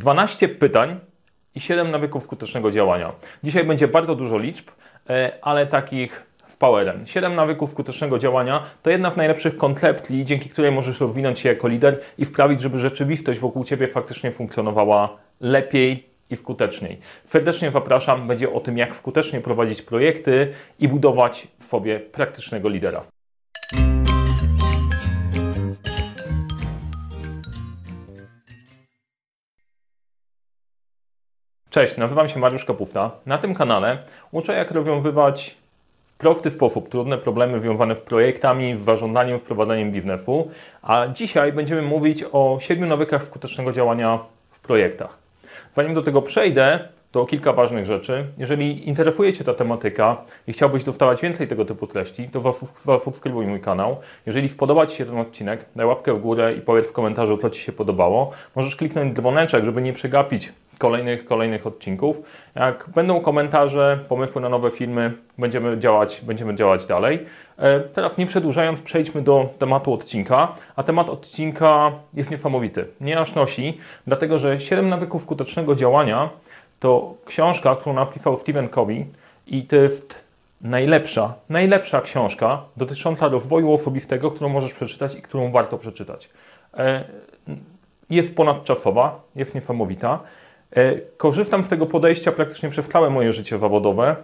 12 pytań i 7 nawyków skutecznego działania. Dzisiaj będzie bardzo dużo liczb, e, ale takich w powerem. 7 nawyków skutecznego działania to jedna z najlepszych konceptli, dzięki której możesz rozwinąć się jako lider i sprawić, żeby rzeczywistość wokół Ciebie faktycznie funkcjonowała lepiej i skuteczniej. Serdecznie zapraszam, będzie o tym, jak skutecznie prowadzić projekty i budować w sobie praktycznego lidera. Cześć, nazywam się Mariusz Kapufta. Na tym kanale uczę, jak rozwiązywać w prosty sposób trudne problemy związane z projektami, z zarządzaniem, wprowadzaniem biznesu. A dzisiaj będziemy mówić o siedmiu nawykach skutecznego działania w projektach. Zanim do tego przejdę, to kilka ważnych rzeczy. Jeżeli interesuje Cię ta tematyka i chciałbyś dostawać więcej tego typu treści, to zasubskrybuj mój kanał. Jeżeli spodoba Ci się ten odcinek, daj łapkę w górę i powiedz w komentarzu, co Ci się podobało. Możesz kliknąć dzwoneczek, żeby nie przegapić kolejnych, kolejnych odcinków. Jak będą komentarze, pomysły na nowe filmy, będziemy działać, będziemy działać dalej. E, teraz nie przedłużając, przejdźmy do tematu odcinka. A temat odcinka jest niesamowity. Nie aż nosi, dlatego że 7 nawyków skutecznego działania to książka, którą napisał Stephen Covey i to jest najlepsza, najlepsza książka dotycząca rozwoju osobistego, którą możesz przeczytać i którą warto przeczytać. E, jest ponadczasowa, jest niesamowita. E, korzystam z tego podejścia praktycznie przez całe moje życie zawodowe.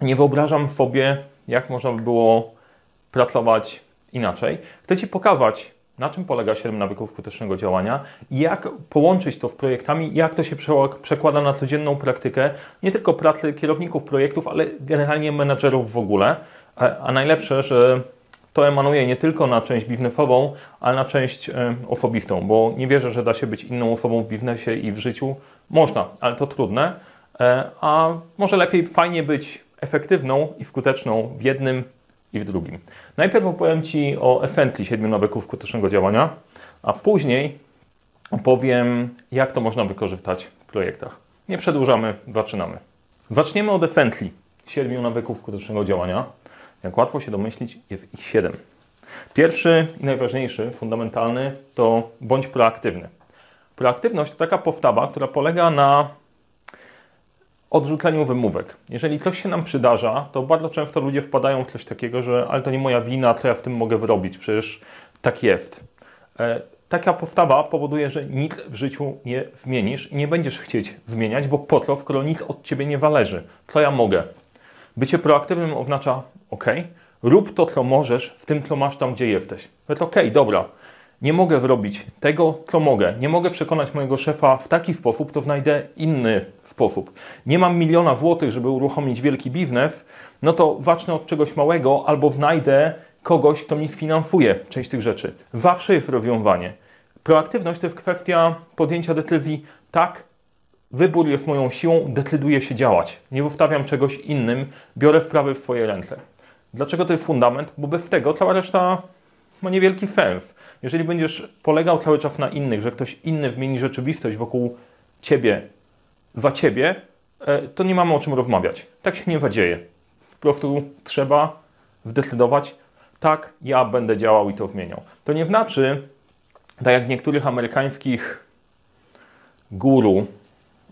Nie wyobrażam sobie, jak można by było pracować inaczej. Chcę Ci pokazać, na czym polega 7 nawyków skutecznego działania jak połączyć to z projektami, jak to się przekłada na codzienną praktykę, nie tylko pracy kierowników projektów, ale generalnie menedżerów w ogóle. E, a najlepsze, że to emanuje nie tylko na część biznesową, ale na część e, osobistą, bo nie wierzę, że da się być inną osobą w biznesie i w życiu. Można, ale to trudne. E, a może lepiej, fajnie być efektywną i skuteczną w jednym i w drugim. Najpierw opowiem Ci o Essentially 7 nawyków skutecznego działania, a później opowiem, jak to można wykorzystać w projektach. Nie przedłużamy, zaczynamy. Zaczniemy od Essentially 7 nawyków skutecznego działania. Jak łatwo się domyślić, jest ich 7. Pierwszy i najważniejszy, fundamentalny to bądź proaktywny. Proaktywność to taka postawa, która polega na odrzuceniu wymówek. Jeżeli coś się nam przydarza, to bardzo często ludzie wpadają w coś takiego, że ale to nie moja wina, co ja w tym mogę wyrobić, przecież tak jest. E, taka postawa powoduje, że nic w życiu nie zmienisz i nie będziesz chcieć zmieniać, bo po to, skoro nic od Ciebie nie zależy. Co ja mogę? Bycie proaktywnym oznacza, ok, rób to, co możesz w tym, co masz tam, gdzie jesteś. To ok, dobra, nie mogę zrobić tego, co mogę. Nie mogę przekonać mojego szefa w taki sposób, to znajdę inny sposób. Nie mam miliona złotych, żeby uruchomić wielki biznes, no to zacznę od czegoś małego albo znajdę kogoś, kto mi sfinansuje część tych rzeczy. Zawsze jest rozwiązanie. Proaktywność to jest kwestia podjęcia decyzji tak, wybór jest moją siłą, decyduję się działać. Nie wystawiam czegoś innym, biorę wprawy w swoje ręce. Dlaczego to jest fundament? Bo bez tego cała reszta ma niewielki sens. Jeżeli będziesz polegał cały czas na innych, że ktoś inny zmieni rzeczywistość wokół ciebie, za ciebie, e, to nie mamy o czym rozmawiać. Tak się nie zadzieje. Po prostu trzeba zdecydować, tak, ja będę działał i to zmieniał. To nie znaczy, tak jak niektórych amerykańskich guru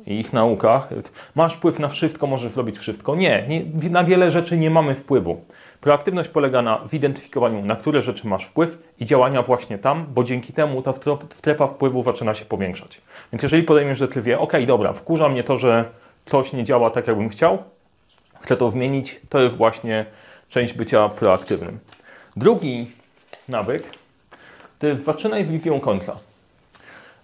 i ich naukach, masz wpływ na wszystko, możesz zrobić wszystko. Nie, nie na wiele rzeczy nie mamy wpływu. Proaktywność polega na zidentyfikowaniu, na które rzeczy masz wpływ i działania właśnie tam, bo dzięki temu ta strefa wpływu zaczyna się powiększać. Więc jeżeli podejmiesz decyzję, ok, dobra, wkurza mnie to, że coś nie działa tak, jakbym chciał, chcę to zmienić, to jest właśnie część bycia proaktywnym. Drugi nawyk to jest zaczynaj z wizją końca.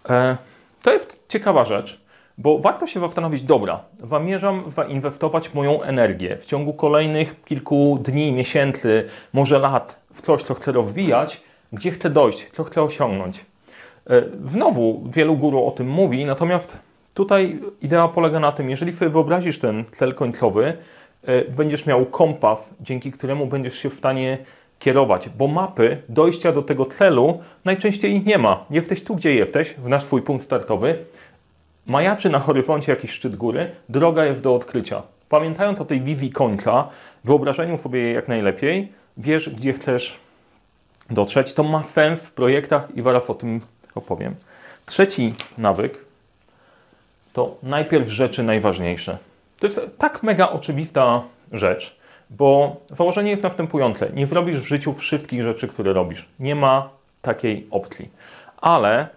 E, to jest ciekawa rzecz, bo warto się zastanowić, dobra, zamierzam zainwestować moją energię w ciągu kolejnych kilku dni, miesięcy, może lat w coś, co chcę rozwijać, gdzie chcę dojść, co chcę osiągnąć. E, znowu wielu guru o tym mówi, natomiast tutaj idea polega na tym, jeżeli sobie wyobrazisz ten cel końcowy, e, będziesz miał kompas, dzięki któremu będziesz się w stanie kierować, bo mapy dojścia do tego celu najczęściej nie ma. Jesteś tu, gdzie jesteś, w nasz swój punkt startowy, majaczy na horyzoncie jakiś szczyt góry, droga jest do odkrycia. Pamiętając o tej wizji końca, wyobrażeniu sobie jej jak najlepiej, wiesz, gdzie chcesz dotrzeć. To ma sens w projektach i zaraz o tym opowiem. Trzeci nawyk to najpierw rzeczy najważniejsze. To jest tak mega oczywista rzecz, bo założenie jest następujące. Nie zrobisz w życiu wszystkich rzeczy, które robisz. Nie ma takiej opcji. Ale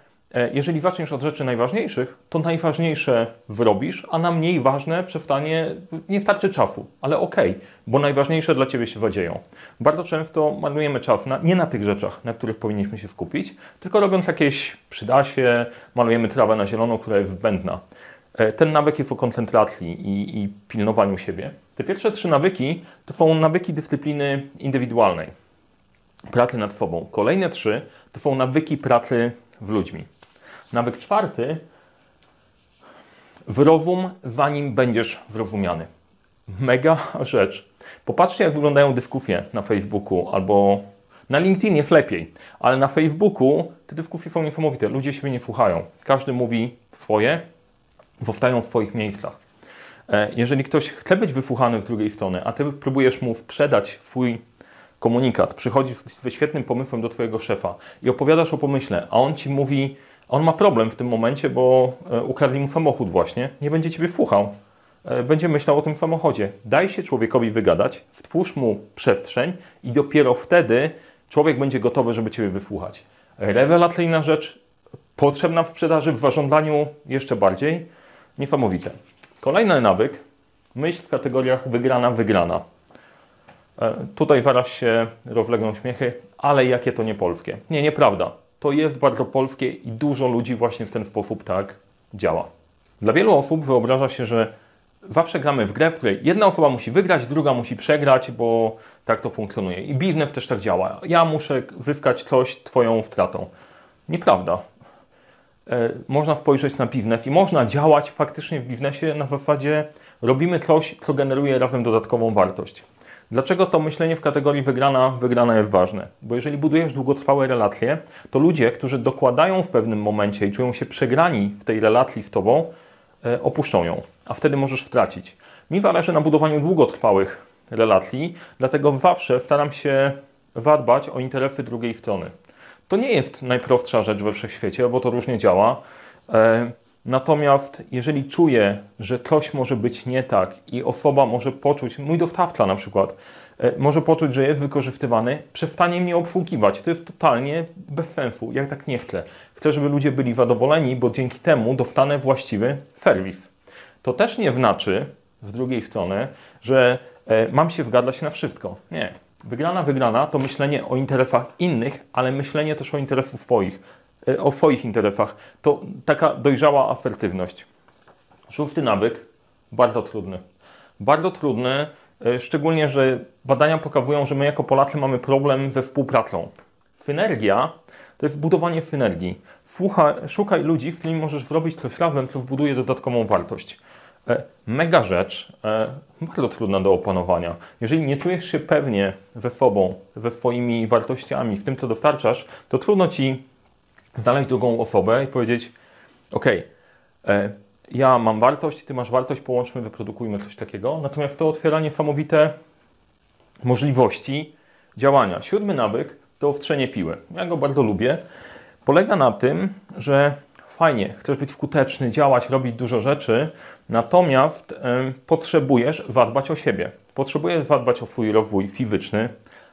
jeżeli zaczniesz od rzeczy najważniejszych, to najważniejsze zrobisz, a na mniej ważne przestanie, nie starczy czasu, ale okej, okay, bo najważniejsze dla Ciebie się zadzieją. Bardzo często marnujemy czas na, nie na tych rzeczach, na których powinniśmy się skupić, tylko robiąc jakieś przydasie, malujemy trawę na zielono, która jest zbędna. E, ten nawyk jest o koncentracji i, i pilnowaniu siebie. Te pierwsze trzy nawyki to są nawyki dyscypliny indywidualnej, pracy nad sobą. Kolejne trzy to są nawyki pracy z ludźmi. Nawyk czwarty wyrozum, zanim będziesz zrozumiany. Mega rzecz. Popatrzcie, jak wyglądają dyskusje na Facebooku albo na LinkedIn jest lepiej, ale na Facebooku te dyskusje są niesamowite. Ludzie siebie nie słuchają. Każdy mówi swoje, powstają w Twoich miejscach. E, jeżeli ktoś chce być wysłuchany z drugiej strony, a Ty próbujesz mu sprzedać swój komunikat, przychodzisz ze świetnym pomysłem do Twojego szefa i opowiadasz o pomyśle, a on Ci mówi, on ma problem w tym momencie, bo e, ukradli mu samochód właśnie, nie będzie Ciebie słuchał. E, będzie myślał o tym samochodzie. Daj się człowiekowi wygadać, stwórz mu przestrzeń i dopiero wtedy człowiek będzie gotowy, żeby Ciebie wysłuchać. Rewelacyjna rzecz, potrzebna w sprzedaży, w zażądaniu jeszcze bardziej. Niesamowite. Kolejny nawyk, myśl w kategoriach wygrana, wygrana. E, tutaj zaraz się rozlegną śmiechy, ale jakie to nie polskie. Nie, nieprawda. To jest bardzo polskie i dużo ludzi właśnie w ten sposób tak działa. Dla wielu osób wyobraża się, że zawsze gramy w grę, w której jedna osoba musi wygrać, druga musi przegrać, bo tak to funkcjonuje. I biznes też tak działa. Ja muszę zyskać coś Twoją stratą. Nieprawda. E, można spojrzeć na biznes i można działać faktycznie w biznesie na zasadzie robimy coś, co generuje razem dodatkową wartość. Dlaczego to myślenie w kategorii wygrana, wygrana jest ważne? Bo jeżeli budujesz długotrwałe relacje, to ludzie, którzy dokładają w pewnym momencie i czują się przegrani w tej relacji z Tobą, e, opuszczą ją, a wtedy możesz stracić. Mi zależy na budowaniu długotrwałych relacji, dlatego zawsze staram się zadbać o interesy drugiej strony. To nie jest najprostsza rzecz we wszechświecie, bo to różnie działa. Natomiast jeżeli czuję, że coś może być nie tak i osoba może poczuć, mój dostawca na przykład, e, może poczuć, że jest wykorzystywany, przestanie mnie obsługiwać. To jest totalnie bez sensu. Ja tak nie chcę. Chcę, żeby ludzie byli zadowoleni, bo dzięki temu dostanę właściwy serwis. To też nie znaczy, z drugiej strony, że e, mam się zgadzać na wszystko. Nie. Wygrana, wygrana to myślenie o interesach innych, ale myślenie też o interesach swoich, o swoich interesach. To taka dojrzała asertywność. Szósty nawyk, bardzo trudny. Bardzo trudny, e, szczególnie, że badania pokazują, że my jako Polacy mamy problem ze współpracą. Synergia to jest budowanie synergii. Słuchaj, szukaj ludzi, z którymi możesz zrobić coś razem, co wbuduje dodatkową wartość. E, mega rzecz, e, bardzo trudna do opanowania. Jeżeli nie czujesz się pewnie ze sobą, ze swoimi wartościami, w tym, co dostarczasz, to trudno ci znaleźć drugą osobę i powiedzieć: OK, e, ja mam wartość, ty masz wartość, połączmy, wyprodukujmy coś takiego. Natomiast to otwiera niesamowite możliwości działania. Siódmy nawyk to owtrzenie piły. Ja go bardzo lubię. Polega na tym, że fajnie, chcesz być skuteczny, działać, robić dużo rzeczy, natomiast y, potrzebujesz zadbać o siebie. Potrzebujesz zadbać o swój rozwój fizyczny,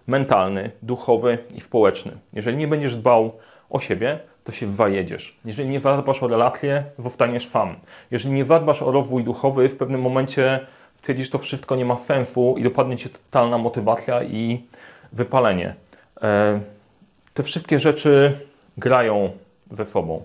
mentalny, duchowy i społeczny. Jeżeli nie będziesz dbał o siebie, to się zajedziesz. Jeżeli nie zadbasz o relacje, zostaniesz fan. Jeżeli nie zadbasz o rozwój duchowy, w pewnym momencie stwierdzisz, że to wszystko nie ma sensu i dopadnie cię totalna motywacja i wypalenie. E, te wszystkie rzeczy grają ze sobą.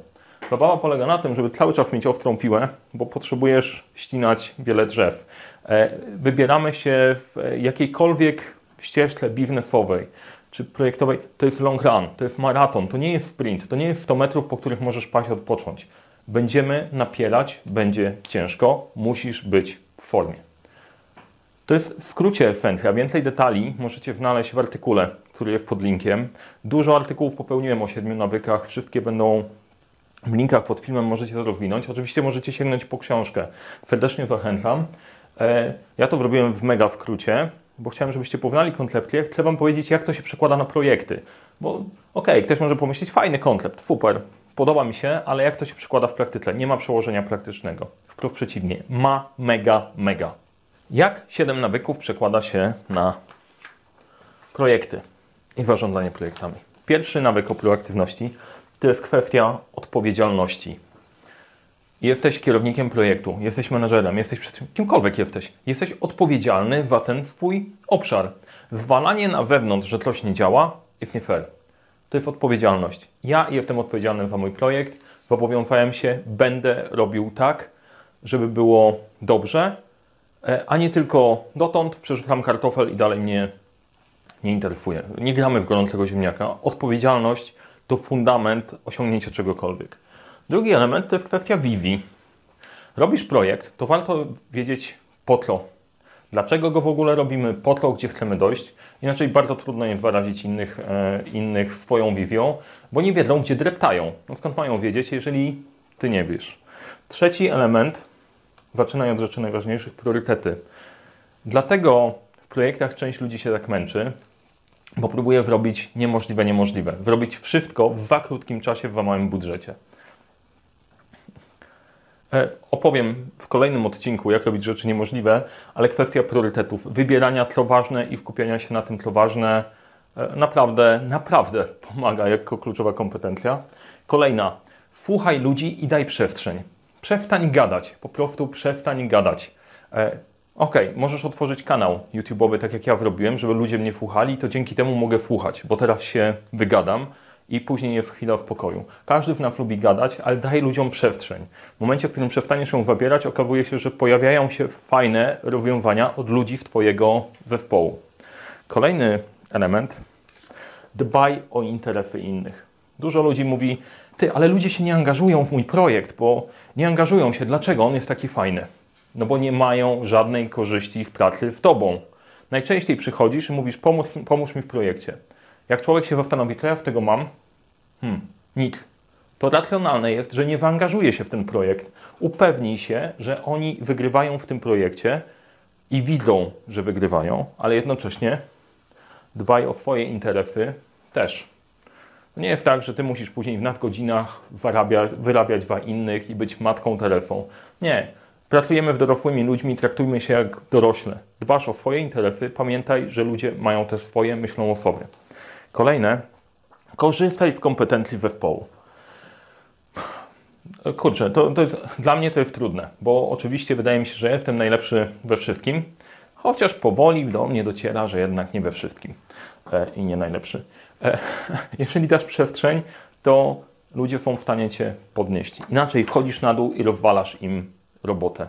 Zabawa polega na tym, żeby cały czas mieć ostrą piłę, bo potrzebujesz ścinać wiele drzew. E, wybieramy się w jakiejkolwiek ścieżce biznesowej czy projektowej. To jest long run, to jest maraton, to nie jest sprint, to nie jest 100 metrów, po których możesz paść odpocząć. Będziemy napierać, będzie ciężko, musisz być w formie. To jest w skrócie esencja. Więcej detali możecie znaleźć w artykule, który jest pod linkiem. Dużo artykułów popełniłem o siedmiu nawykach. Wszystkie będą w linkach pod filmem możecie to rozwinąć. Oczywiście możecie sięgnąć po książkę. Serdecznie zachęcam. E, ja to zrobiłem w mega skrócie, bo chciałem, żebyście poznali koncepcję. Chcę Wam powiedzieć, jak to się przekłada na projekty. Bo okej, okay, ktoś może pomyśleć, fajny koncept, super, podoba mi się, ale jak to się przekłada w praktyce? Nie ma przełożenia praktycznego. Wprost przeciwnie, ma mega, mega. Jak 7 nawyków przekłada się na projekty i zarządzanie projektami? Pierwszy nawyk o proaktywności to jest kwestia odpowiedzialności. Jesteś kierownikiem projektu, jesteś menedżerem, jesteś kimkolwiek jesteś. Jesteś odpowiedzialny za ten swój obszar. Zwalanie na wewnątrz, że coś nie działa, jest nie fair. To jest odpowiedzialność. Ja jestem odpowiedzialny za mój projekt, zobowiązałem się, będę robił tak, żeby było dobrze, e, a nie tylko dotąd przerzucam kartofel i dalej mnie nie interesuje. Nie gramy w gorącego ziemniaka. Odpowiedzialność to fundament osiągnięcia czegokolwiek. Drugi element to jest kwestia Vivi. Robisz projekt, to warto wiedzieć po co. Dlaczego go w ogóle robimy, po co, gdzie chcemy dojść. Inaczej bardzo trudno jest wyrazić innych, e, innych swoją wizją, bo nie wiedzą, gdzie dreptają. No skąd mają wiedzieć, jeżeli ty nie wiesz. Trzeci element, zaczynając od rzeczy najważniejszych, priorytety. Dlatego w projektach część ludzi się tak męczy, bo próbuje zrobić niemożliwe niemożliwe. Zrobić wszystko w za krótkim czasie, w za małym budżecie. E, opowiem w kolejnym odcinku, jak robić rzeczy niemożliwe, ale kwestia priorytetów, wybierania co ważne i skupiania się na tym, co ważne, e, naprawdę, naprawdę pomaga jako kluczowa kompetencja. Kolejna, słuchaj ludzi i daj przestrzeń. Przestań gadać, po prostu przestań gadać. E, ok, możesz otworzyć kanał YouTube'owy, tak jak ja zrobiłem, żeby ludzie mnie słuchali, to dzięki temu mogę słuchać, bo teraz się wygadam i później jest chwila w pokoju. Każdy z nas lubi gadać, ale daj ludziom przestrzeń. W momencie, w którym przestaniesz ją wybierać, okazuje się, że pojawiają się fajne rozwiązania od ludzi z Twojego zespołu. Kolejny element. Dbaj o interesy innych. Dużo ludzi mówi, ty, ale ludzie się nie angażują w mój projekt, bo nie angażują się. Dlaczego on jest taki fajny? No bo nie mają żadnej korzyści w pracy z Tobą. Najczęściej przychodzisz i mówisz, pomóż, pomóż mi w projekcie. Jak człowiek się zastanowi, co ja z tego mam? Hmm, nic. To racjonalne jest, że nie zaangażuje się w ten projekt. Upewnij się, że oni wygrywają w tym projekcie i widzą, że wygrywają, ale jednocześnie dbaj o swoje interesy też. Nie jest tak, że ty musisz później w nadgodzinach wyrabiać dla innych i być matką Teresą. Nie. Pracujemy z dorosłymi ludźmi, traktujmy się jak dorośle. Dbasz o swoje interesy, pamiętaj, że ludzie mają też swoje, myślą o sobie. Kolejne, korzystaj z kompetencji zespołu. Kurczę, to, to jest, dla mnie to jest trudne, bo oczywiście wydaje mi się, że jestem najlepszy we wszystkim, chociaż powoli do mnie dociera, że jednak nie we wszystkim e, i nie najlepszy. E, jeżeli dasz przestrzeń, to ludzie są w stanie Cię podnieść. Inaczej wchodzisz na dół i rozwalasz im robotę.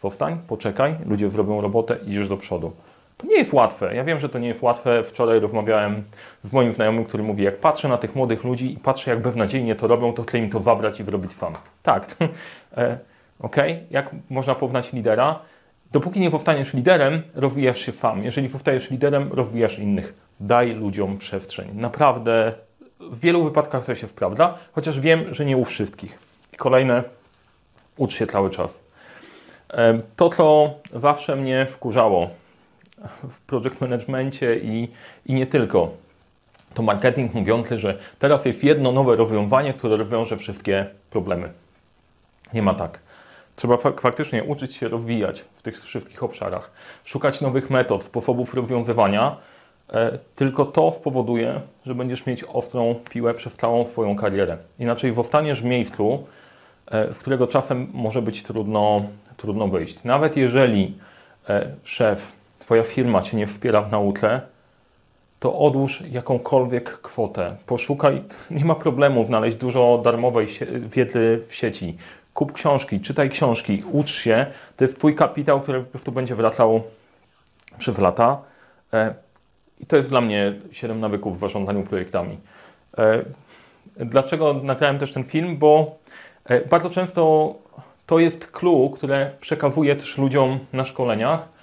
Powstań, poczekaj, ludzie zrobią robotę, idziesz do przodu. To nie jest łatwe. Ja wiem, że to nie jest łatwe. Wczoraj rozmawiałem z moim znajomym, który mówi, jak patrzę na tych młodych ludzi i patrzę, jak beznadziejnie to robią, to chcę im to zabrać i wyrobić sam. Tak. e, ok? Jak można poznać lidera? Dopóki nie powstaniesz liderem, rozwijasz się sam. Jeżeli powstajesz liderem, rozwijasz innych. Daj ludziom przestrzeń. Naprawdę w wielu wypadkach to się sprawdza, chociaż wiem, że nie u wszystkich. I kolejne, ucz się cały czas. E, to, co zawsze mnie wkurzało, w project managemencie i, i nie tylko. To marketing mówiący, że teraz jest jedno nowe rozwiązanie, które rozwiąże wszystkie problemy. Nie ma tak. Trzeba faktycznie uczyć się rozwijać w tych wszystkich obszarach, szukać nowych metod, sposobów rozwiązywania. E, tylko to spowoduje, że będziesz mieć ostrą piłę przez całą swoją karierę. Inaczej zostaniesz w miejscu, e, z którego czasem może być trudno, trudno wyjść. Nawet jeżeli e, szef Twoja firma Cię nie wspiera w nauce, to odłóż jakąkolwiek kwotę. Poszukaj, nie ma problemu znaleźć dużo darmowej wiedzy w sieci. Kup książki, czytaj książki, ucz się. To jest Twój kapitał, który po prostu będzie wracał przez lata. E, I to jest dla mnie 7 nawyków w zarządzaniu projektami. E, dlaczego nagrałem też ten film? Bo e, bardzo często to jest clue, które przekazuje też ludziom na szkoleniach,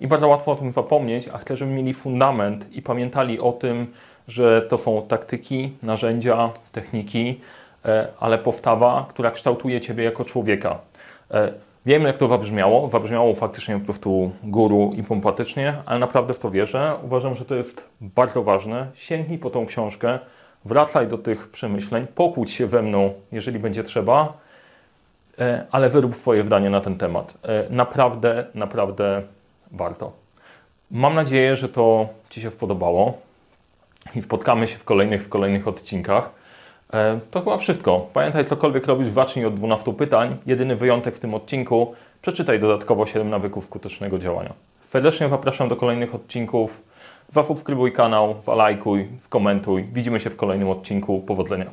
I bardzo łatwo o tym zapomnieć, a chcę, żeby mieli fundament i pamiętali o tym, że to są taktyki, narzędzia, techniki, e, ale postawa, która kształtuje Ciebie jako człowieka. E, wiem, jak to zabrzmiało. Zabrzmiało faktycznie po prostu guru i pompatycznie, ale naprawdę w to wierzę. Uważam, że to jest bardzo ważne. Sięgnij po tą książkę, wracaj do tych przemyśleń, pokłóć się we mną, jeżeli będzie trzeba, e, ale wyrób swoje zdanie na ten temat. E, Naprawdę, naprawdę warto. Mam nadzieję, że to Ci się podobało i spotkamy się w kolejnych, w kolejnych odcinkach. E, To chyba wszystko. Pamiętaj, cokolwiek robisz, zacznij od 12 pytań. Jedyny wyjątek w tym odcinku. Przeczytaj dodatkowo 7 nawyków skutecznego działania. Serdecznie zapraszam do kolejnych odcinków. Zasubskrybuj kanał, zalajkuj, skomentuj. Widzimy się w kolejnym odcinku. Powodzenia.